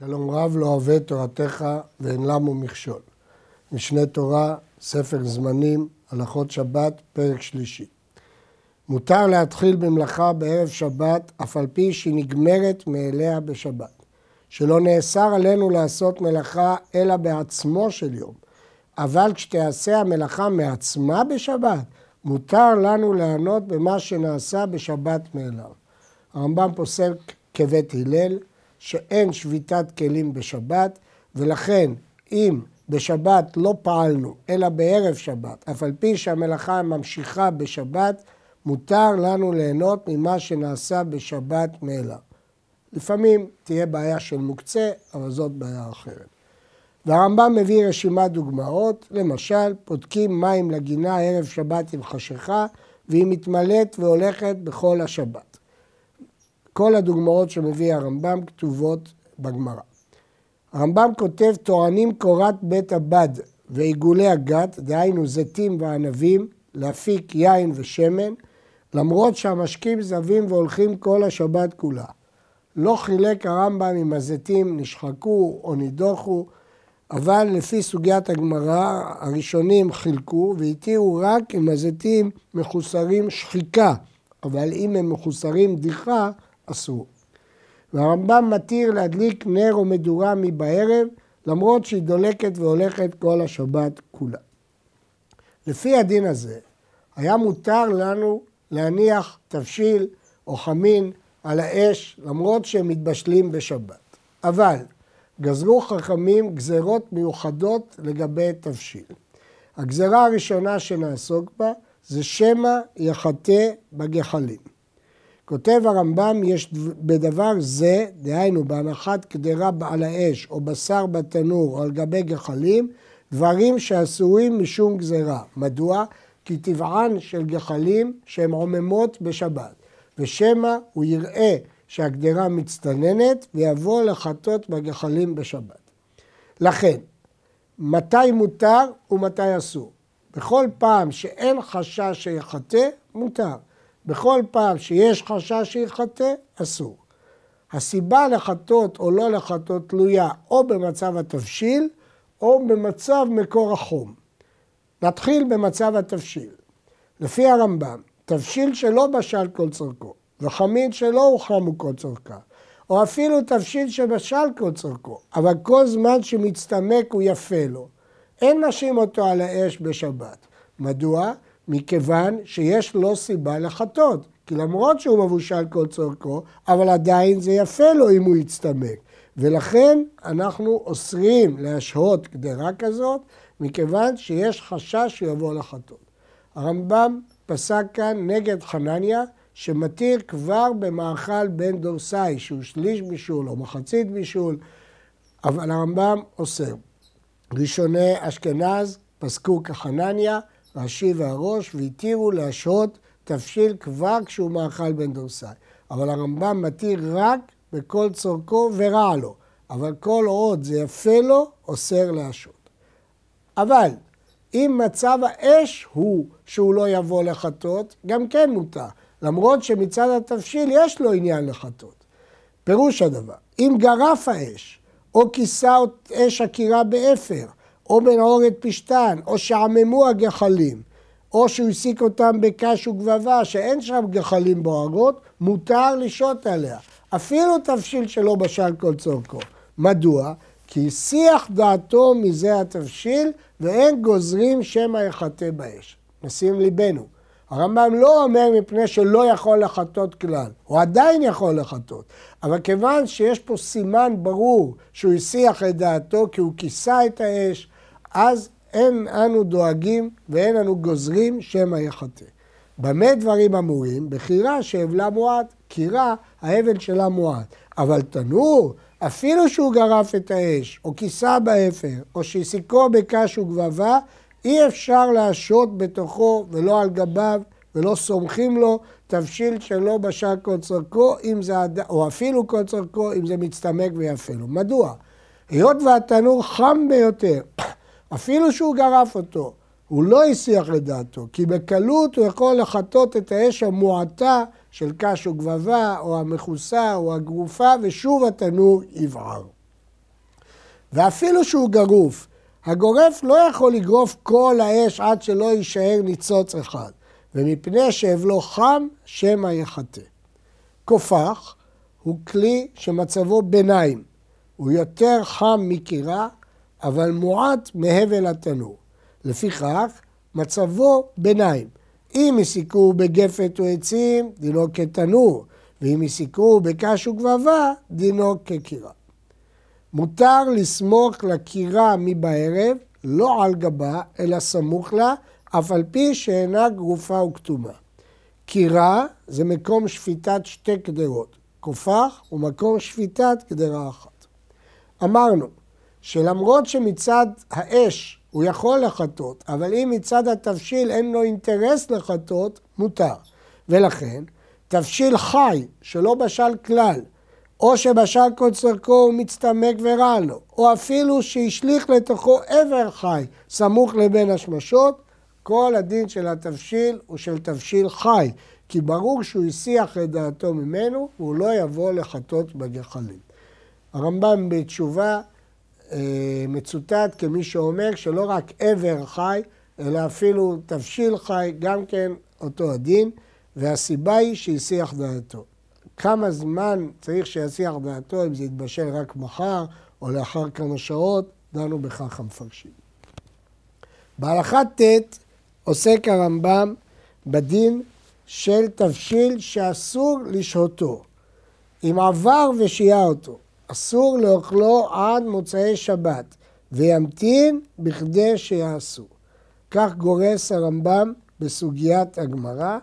שלום רב לא אוהב תורתך ואין למו מכשול. משנה תורה, ספר זמנים, הלכות שבת, פרק שלישי. מותר להתחיל במלאכה בערב שבת, אף על פי שהיא נגמרת מאליה בשבת. שלא נאסר עלינו לעשות מלאכה אלא בעצמו של יום. אבל כשתעשה המלאכה מעצמה בשבת, מותר לנו לענות במה שנעשה בשבת מאליו. הרמב"ם פוסק כבית הלל, שאין שביתת כלים בשבת, ולכן אם בשבת לא פעלנו, אלא בערב שבת, אף על פי שהמלאכה ממשיכה בשבת, מותר לנו ליהנות ממה שנעשה בשבת מאליו. לפעמים תהיה בעיה של מוקצה, אבל זאת בעיה אחרת. והרמב"ם מביא רשימת דוגמאות, למשל, פותקים מים לגינה ערב שבת עם חשיכה, והיא מתמלאת והולכת בכל השבת. כל הדוגמאות שמביא הרמב"ם כתובות בגמרא. הרמב"ם כותב, טוענים קורת בית הבד ועיגולי הגת, דהיינו זיתים וענבים, להפיק יין ושמן, למרות שהמשקים זבים והולכים כל השבת כולה. לא חילק הרמב"ם אם הזיתים נשחקו או נידוחו, אבל לפי סוגיית הגמרא, הראשונים חילקו והתירו רק אם הזיתים מחוסרים שחיקה, אבל אם הם מחוסרים דיחה, אסור. והרמב"ם מתיר להדליק נר או מדורה מבערב, למרות שהיא דולקת והולכת כל השבת כולה. לפי הדין הזה, היה מותר לנו להניח תבשיל או חמין על האש, למרות שהם מתבשלים בשבת. אבל גזרו חכמים גזרות מיוחדות לגבי תבשיל. הגזרה הראשונה שנעסוק בה זה שמא יחטא בגחלים. כותב הרמב"ם, יש בדבר זה, דהיינו בהנחת קדרה על האש או בשר בתנור או על גבי גחלים, דברים שאסורים משום גזרה. מדוע? כי טבען של גחלים שהן עוממות בשבת, ושמא הוא יראה שהקדרה מצטננת ויבוא לחטות בגחלים בשבת. לכן, מתי מותר ומתי אסור? בכל פעם שאין חשש שיחטא, מותר. בכל פעם שיש חשש שיחטא, אסור. הסיבה לחטות או לא לחטות תלויה או במצב התבשיל או במצב מקור החום. נתחיל במצב התבשיל. לפי הרמב"ם, תבשיל שלא בשל כל צורכו, וחמין שלא הוחמו כל צורכה, או אפילו תבשיל שבשל כל צורכו, אבל כל זמן שמצטמק הוא יפה לו, אין נשים אותו על האש בשבת. מדוע? מכיוון שיש לו סיבה לחטות. כי למרות שהוא מבושל כל צורכו, אבל עדיין זה יפה לו אם הוא יצטמק. ולכן אנחנו אוסרים להשהות קדרה כזאת, מכיוון שיש חשש שהוא יבוא לחטות. הרמב"ם פסק כאן נגד חנניה, שמתיר כבר במאכל בן דורסאי, שהוא שליש בישול או מחצית בישול, אבל הרמב"ם אוסר. ראשוני אשכנז פסקו כחנניה, רש"י והראש, והתירו להשהות תבשיל כבר כשהוא מאכל בן דורסאי. אבל הרמב"ם מתיר רק בכל צורכו ורע לו. אבל כל עוד זה יפה לו, אוסר להשהות. אבל אם מצב האש הוא שהוא לא יבוא לחטות, גם כן מותר. למרות שמצד התבשיל יש לו עניין לחטות. פירוש הדבר, אם גרף האש, או כיסה אש עקירה באפר, או בנעורת פשתן, או שעממו הגחלים, או שהוא הסיק אותם בקש וגבבה, שאין שם גחלים בוערות, מותר לשהות עליה. אפילו תבשיל שלא בשל כל צורכו. מדוע? כי הסיח דעתו מזה התבשיל, ואין גוזרים שמא יחטא באש. נשים ליבנו. הרמב"ם לא אומר מפני שלא יכול לחטות כלל, הוא עדיין יכול לחטות, אבל כיוון שיש פה סימן ברור שהוא הסיח את דעתו כי הוא כיסה את האש, אז אין אנו דואגים ואין אנו גוזרים שמא יחטא. במה דברים אמורים? בחירה שהבלה מועט, קירה, ההבל שלה מועט. אבל תנור, אפילו שהוא גרף את האש, או כיסה באפר, או שהסיקו בקש וגבבה, אי אפשר להשהות בתוכו ולא על גביו ולא סומכים לו תבשיל שלא בשל כל צורכו, זה, או אפילו כל צורכו, אם זה מצטמק ויפה לו. מדוע? היות והתנור חם ביותר, אפילו שהוא גרף אותו, הוא לא הסיח לדעתו, כי בקלות הוא יכול לחטות את האש המועטה של קש וגבבה, או המכוסה, או הגרופה, ושוב התנור יבער. ואפילו שהוא גרוף, הגורף לא יכול לגרוף כל האש עד שלא יישאר ניצוץ אחד, ומפני שאבלו חם, שמא יחטא. כופח הוא כלי שמצבו ביניים, הוא יותר חם מקירה, אבל מועט מהבל התנור. לפיכך, מצבו ביניים. אם הסיקוהו בגפת או עצים, דינו כתנור, ואם הסיקוהו בקש וגבבה, דינו כקירה. מותר לסמוך לקירה מבערב, לא על גבה, אלא סמוך לה, אף על פי שאינה גרופה וכתומה. קירה זה מקום שפיטת שתי קדרות. כופח הוא מקום שפיטת קדרה אחת. אמרנו שלמרות שמצד האש הוא יכול לחטות, אבל אם מצד התבשיל אין לו אינטרס לחטות, מותר. ולכן, תבשיל חי שלא בשל כלל, או שבשל כל צורכו הוא מצטמק ורע לו, או אפילו שהשליך לתוכו אבר חי סמוך לבין השמשות, כל הדין של התבשיל הוא של תבשיל חי, כי ברור שהוא הסיח את דעתו ממנו, והוא לא יבוא לחטות בגחלים. הרמב"ם בתשובה מצוטט כמי שאומר שלא רק עבר חי, אלא אפילו תבשיל חי, גם כן אותו הדין, והסיבה היא שהסיח דעתו. כמה זמן צריך שיסיח דעתו, אם זה יתבשל רק מחר או לאחר כמה שעות, דנו בכך המפרשים. בהלכה ט' עוסק הרמב"ם בדין של תבשיל שאסור לשהותו. אם עבר ושיעה אותו, אסור לאוכלו עד מוצאי שבת, וימתין בכדי שיעשו. כך גורס הרמב"ם בסוגיית הגמרא,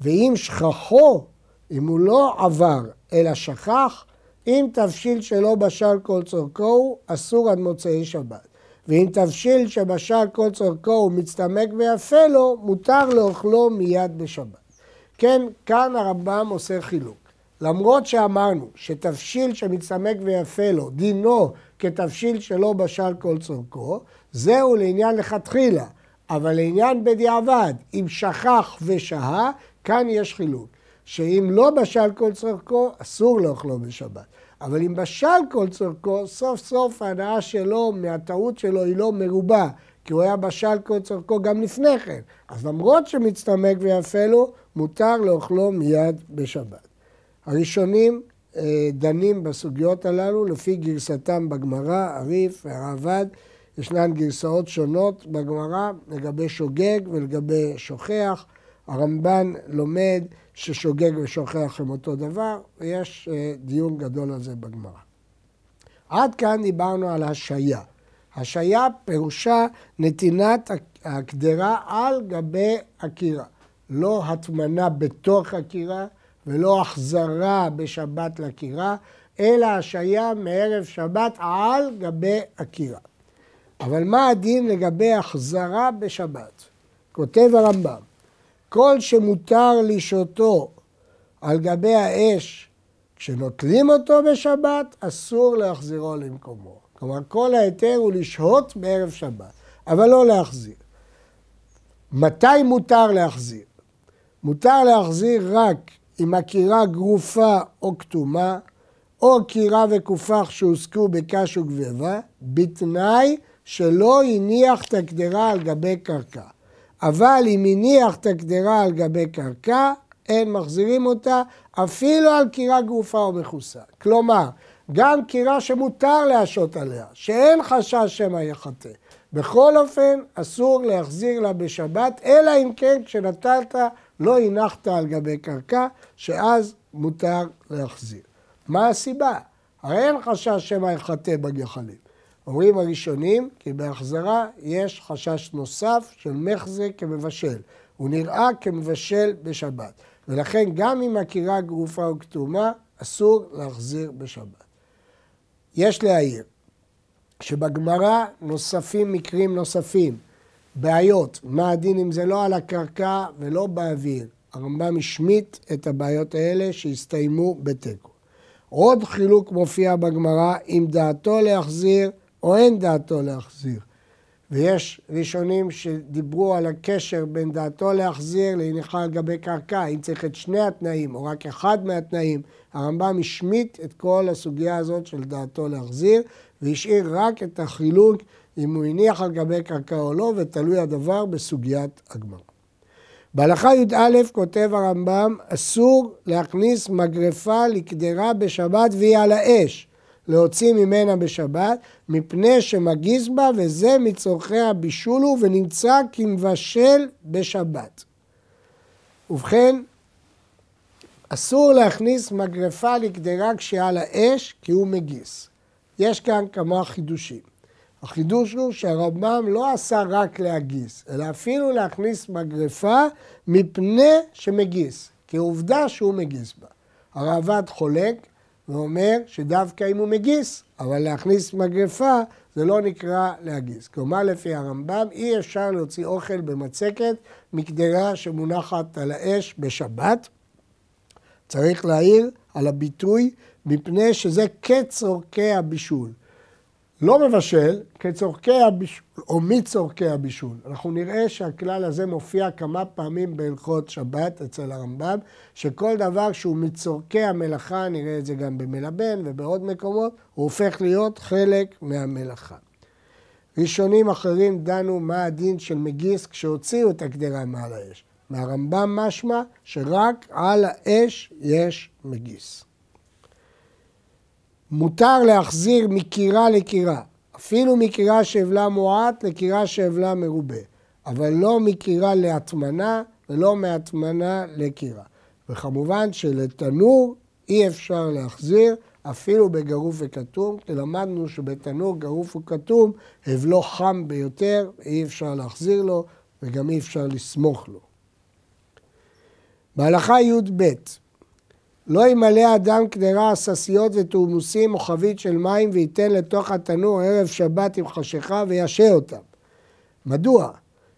ואם שכחו, אם הוא לא עבר אלא שכח, אם תבשיל שלא בשל כל צורכו אסור עד מוצאי שבת. ואם תבשיל שבשל כל צורכו הוא מצטמק ויפה לו, מותר לאוכלו מיד בשבת. כן, כאן הרמב"ם עושה חילוק. למרות שאמרנו שתבשיל שמצטמק ויפה לו, דינו כתבשיל שלא בשל כל צורכו, זהו לעניין לכתחילה. אבל לעניין בדיעבד, אם שכח ושהה, כאן יש חילוק. שאם לא בשל כל צורכו, אסור לאכלו בשבת. אבל אם בשל כל צורכו, סוף סוף ההנאה שלו מהטעות שלו היא לא מרובה, כי הוא היה בשל כל צורכו גם לפני כן. אז למרות שמצטמק ויפה לו, מותר לאכלו מיד בשבת. הראשונים אה, דנים בסוגיות הללו לפי גרסתם בגמרא, הריף והרעב"ד. ישנן גרסאות שונות בגמרא לגבי שוגג ולגבי שוכח. הרמב"ן לומד ששוגג ושוכח הם אותו דבר, ויש אה, דיון גדול על זה בגמרא. עד כאן דיברנו על השעיה. השעיה פירושה נתינת הקדרה על גבי הקירה. לא הטמנה בתוך הקירה ולא החזרה בשבת לקירה, אלא השעיה מערב שבת על גבי הקירה. אבל מה הדין לגבי החזרה בשבת? כותב הרמב"ם, כל שמותר לשהותו על גבי האש כשנוטלים אותו בשבת, אסור להחזירו למקומו. כלומר, כל ההיתר הוא לשהות בערב שבת, אבל לא להחזיר. מתי מותר להחזיר? מותר להחזיר רק אם הקירה גרופה או כתומה, או קירה וכופח שהוסקו בקש וגבבה, בתנאי שלא הניח את הקדרה על גבי קרקע. אבל אם הניח את הקדרה על גבי קרקע, אין מחזירים אותה אפילו על קירה גרופה או מכוסה. כלומר, גם קירה שמותר להשעות עליה, שאין חשש שמא יחטא. בכל אופן, אסור להחזיר לה בשבת, אלא אם כן כשנטלת לא הנחת על גבי קרקע, שאז מותר להחזיר. מה הסיבה? הרי אין חשש שמא יחטא בגחלים. אומרים הראשונים כי בהחזרה יש חשש נוסף של מחזה כמבשל. הוא נראה כמבשל בשבת. ולכן גם אם הקירה גרופה או כתומה, אסור להחזיר בשבת. יש להעיר שבגמרא נוספים מקרים נוספים, בעיות, מה הדין אם זה לא על הקרקע ולא באוויר. הרמב"ם השמיט את הבעיות האלה שהסתיימו בתיקו. עוד חילוק מופיע בגמרא אם דעתו להחזיר או אין דעתו להחזיר. ויש ראשונים שדיברו על הקשר בין דעתו להחזיר להניחה על גבי קרקע, אם צריך את שני התנאים או רק אחד מהתנאים. הרמב"ם השמיט את כל הסוגיה הזאת של דעתו להחזיר, והשאיר רק את החילוק אם הוא הניח על גבי קרקע או לא, ותלוי הדבר בסוגיית הגמרא. בהלכה י"א כותב הרמב"ם, אסור להכניס מגרפה לקדרה בשבת והיא על האש. להוציא ממנה בשבת, מפני שמגיס בה, וזה מצורכי הבישול הוא, ונמצא כמבשל בשבת. ובכן, אסור להכניס מגרפה לקדרה כשהיא על האש, כי הוא מגיס. יש כאן כמה חידושים. החידוש הוא שהרמב"ם לא עשה רק להגיס, אלא אפילו להכניס מגרפה מפני שמגיס, כעובדה שהוא מגיס בה. הרעב"ד חולק ואומר שדווקא אם הוא מגיס, אבל להכניס מגפה זה לא נקרא להגיס. כלומר, לפי הרמב"ם, אי אפשר להוציא אוכל במצקת מקדרה שמונחת על האש בשבת. צריך להעיר על הביטוי מפני שזה כצורכי הבישול. לא מבשל כצורכי הבישול, או מצורכי הבישול. אנחנו נראה שהכלל הזה מופיע כמה פעמים בהלכות שבת אצל הרמב"ם, שכל דבר שהוא מצורכי המלאכה, נראה את זה גם במלבן ובעוד מקומות, הוא הופך להיות חלק מהמלאכה. ראשונים אחרים דנו מה הדין של מגיס כשהוציאו את הקדרה מעל האש. מהרמב"ם משמע שרק על האש יש מגיס. מותר להחזיר מקירה לקירה, אפילו מקירה שאבלה מועט לקירה שאבלה מרובה, אבל לא מקירה להטמנה ולא מהטמנה לקירה. וכמובן שלתנור אי אפשר להחזיר אפילו בגרוף וכתום, כי למדנו שבתנור גרוף וכתום הבלו חם ביותר, אי אפשר להחזיר לו וגם אי אפשר לסמוך לו. בהלכה י"ב לא ימלא אדם קדרה עששיות ותורמוסים או חבית של מים וייתן לתוך התנור ערב שבת עם חשיכה וישה אותם. מדוע?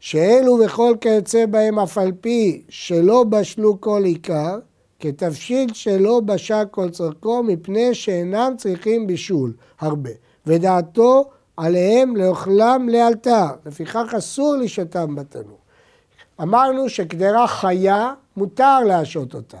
שאלו וכל כיוצא בהם אף על פי שלא בשלו כל עיקר, כתבשיל שלא בשל כל צורכו מפני שאינם צריכים בישול הרבה, ודעתו עליהם לאוכלם לאלתר, לפיכך אסור לשתם בתנור. אמרנו שקדרה חיה מותר להשעות אותה.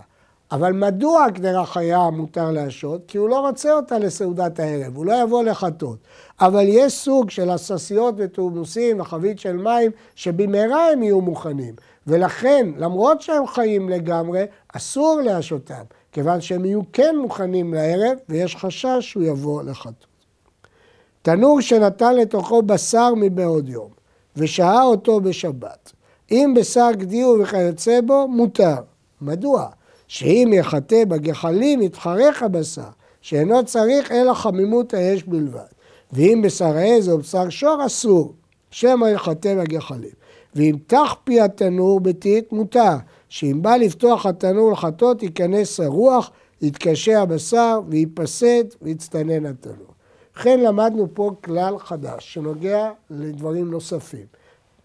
אבל מדוע קדרה חיה מותר להשעות? כי הוא לא רוצה אותה לסעודת הערב, הוא לא יבוא לחטות. אבל יש סוג של עששיות ותורמוסים וחבית של מים שבמהרה הם יהיו מוכנים. ולכן, למרות שהם חיים לגמרי, אסור להשעותם, כיוון שהם יהיו כן מוכנים לערב ויש חשש שהוא יבוא לחטות. תנור שנתן לתוכו בשר מבעוד יום ושהה אותו בשבת. אם בשר גדיר וכיוצא בו, מותר. מדוע? שאם יחטא בגחלים יתחרך הבשר, שאינו צריך אלא חמימות האש בלבד. ואם בשר עז או בשר שור אסור, שמא יחטא בגחלים. ואם תח פי התנור ביתית מותר, שאם בא לפתוח התנור לחטות ייכנס הרוח, יתקשה הבשר וייפסד ויצטנן התנור. לכן למדנו פה כלל חדש שנוגע לדברים נוספים.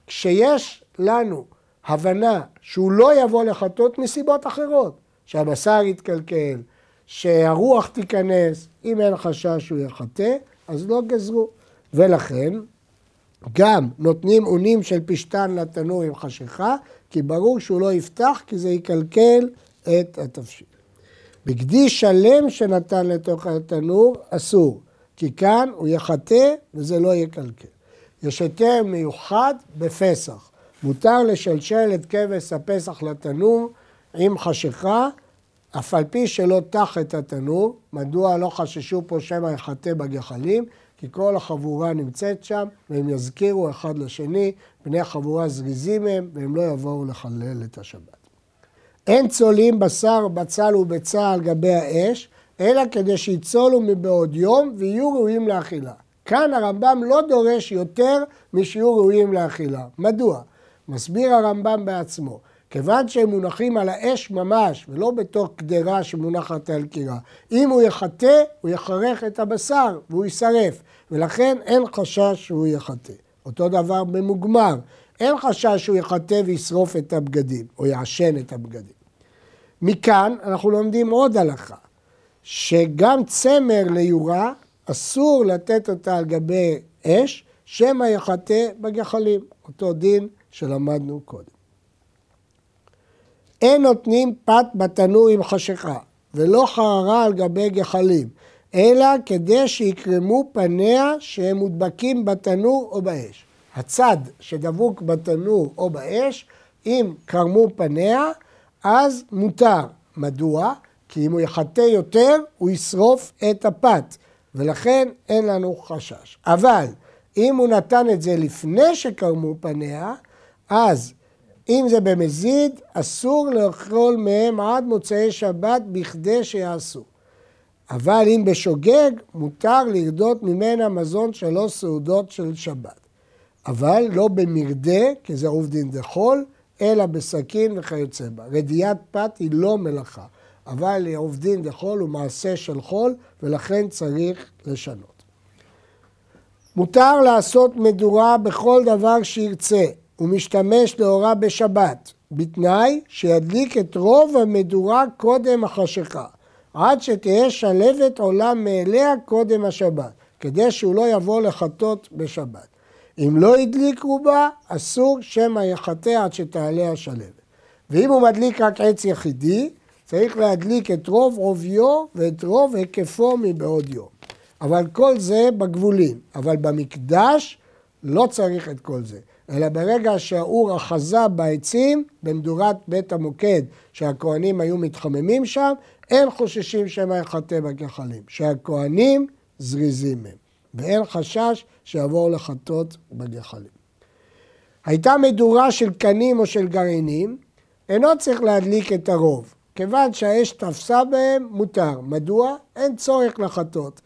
כשיש לנו הבנה שהוא לא יבוא לחטות מסיבות אחרות, שהבשר יתקלקל, שהרוח תיכנס, אם אין חשש שהוא יחטא, אז לא גזרו. ולכן, גם נותנים אונים של פשטן לתנור עם חשיכה, כי ברור שהוא לא יפתח, כי זה יקלקל את התבשיל. בגדי שלם שנתן לתוך התנור, אסור, כי כאן הוא יחטא וזה לא יקלקל. יש היתר מיוחד בפסח. מותר לשלשל את כבש הפסח לתנור עם חשיכה, אף על פי שלא תח את התנור, מדוע לא חששו פה שמא יחטא בגחלים? כי כל החבורה נמצאת שם, והם יזכירו אחד לשני, בני החבורה זריזים הם, והם לא יבואו לחלל את השבת. אין צולים בשר, בצל וביצה על גבי האש, אלא כדי שיצולו מבעוד יום ויהיו ראויים לאכילה. כאן הרמב"ם לא דורש יותר משיהיו ראויים לאכילה. מדוע? מסביר הרמב"ם בעצמו. כיוון שהם מונחים על האש ממש, ולא בתור קדרה שמונחת על קירה. אם הוא יחטא, הוא יחרך את הבשר והוא יישרף, ולכן אין חשש שהוא יחטא. אותו דבר במוגמר, אין חשש שהוא יחטא וישרוף את הבגדים, או יעשן את הבגדים. מכאן אנחנו לומדים עוד הלכה, שגם צמר ליורה, אסור לתת אותה על גבי אש, שמא יחטא בגחלים, אותו דין שלמדנו קודם. אין נותנים פת בתנור עם חשיכה, ולא חררה על גבי גחלים, אלא כדי שיקרמו פניה שהם מודבקים בתנור או באש. הצד שדבוק בתנור או באש, אם קרמו פניה, אז מותר. מדוע? כי אם הוא יחטא יותר, הוא ישרוף את הפת, ולכן אין לנו חשש. אבל אם הוא נתן את זה לפני שקרמו פניה, אז אם זה במזיד, אסור לאכול מהם עד מוצאי שבת בכדי שיעשו. אבל אם בשוגג, מותר לרדות ממנה מזון שלוש סעודות של שבת. אבל לא במרדה, כי זה עובדין דחול, אלא בסכין וכיוצא בה. רדיית פת היא לא מלאכה, אבל עובדין דחול הוא מעשה של חול, ולכן צריך לשנות. מותר לעשות מדורה בכל דבר שירצה, ומשתמש לאורה בשבת, בתנאי שידליק את רוב המדורה קודם החשיכה, עד שתהיה שלבת עולה מאליה קודם השבת, כדי שהוא לא יבוא לחטות בשבת. אם לא הדליק רובה, אסור שמא יחטא עד שתעלה השלבת. ואם הוא מדליק רק עץ יחידי, צריך להדליק את רוב עוביו ואת רוב היקפו מבעוד יום. אבל כל זה בגבולים, אבל במקדש לא צריך את כל זה. אלא ברגע שהאור אחזה בעצים, במדורת בית המוקד, שהכוהנים היו מתחממים שם, אין חוששים שמא יחטא בגחלים. שהכוהנים זריזים מהם. ואין חשש שיבואו לחטות בגחלים. הייתה מדורה של קנים או של גרעינים, אינו צריך להדליק את הרוב. כיוון שהאש תפסה בהם, מותר. מדוע? אין צורך לחטות.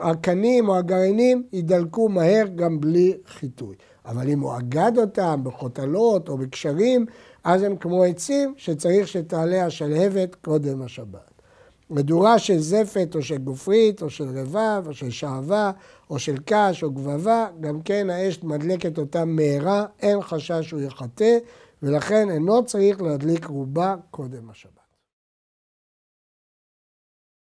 הקנים או הגרעינים יידלקו מהר גם בלי חיטוי. אבל אם הוא אגד אותם בחותלות או בקשרים, אז הם כמו עצים שצריך שתעלה השלהבת קודם השבת. מדורה של זפת או של גופרית או של רבב או של שעווה או של קש או גבבה, גם כן האש מדלקת אותם מהרה, אין חשש שהוא יחטא, ולכן אינו צריך להדליק רובה קודם השבת.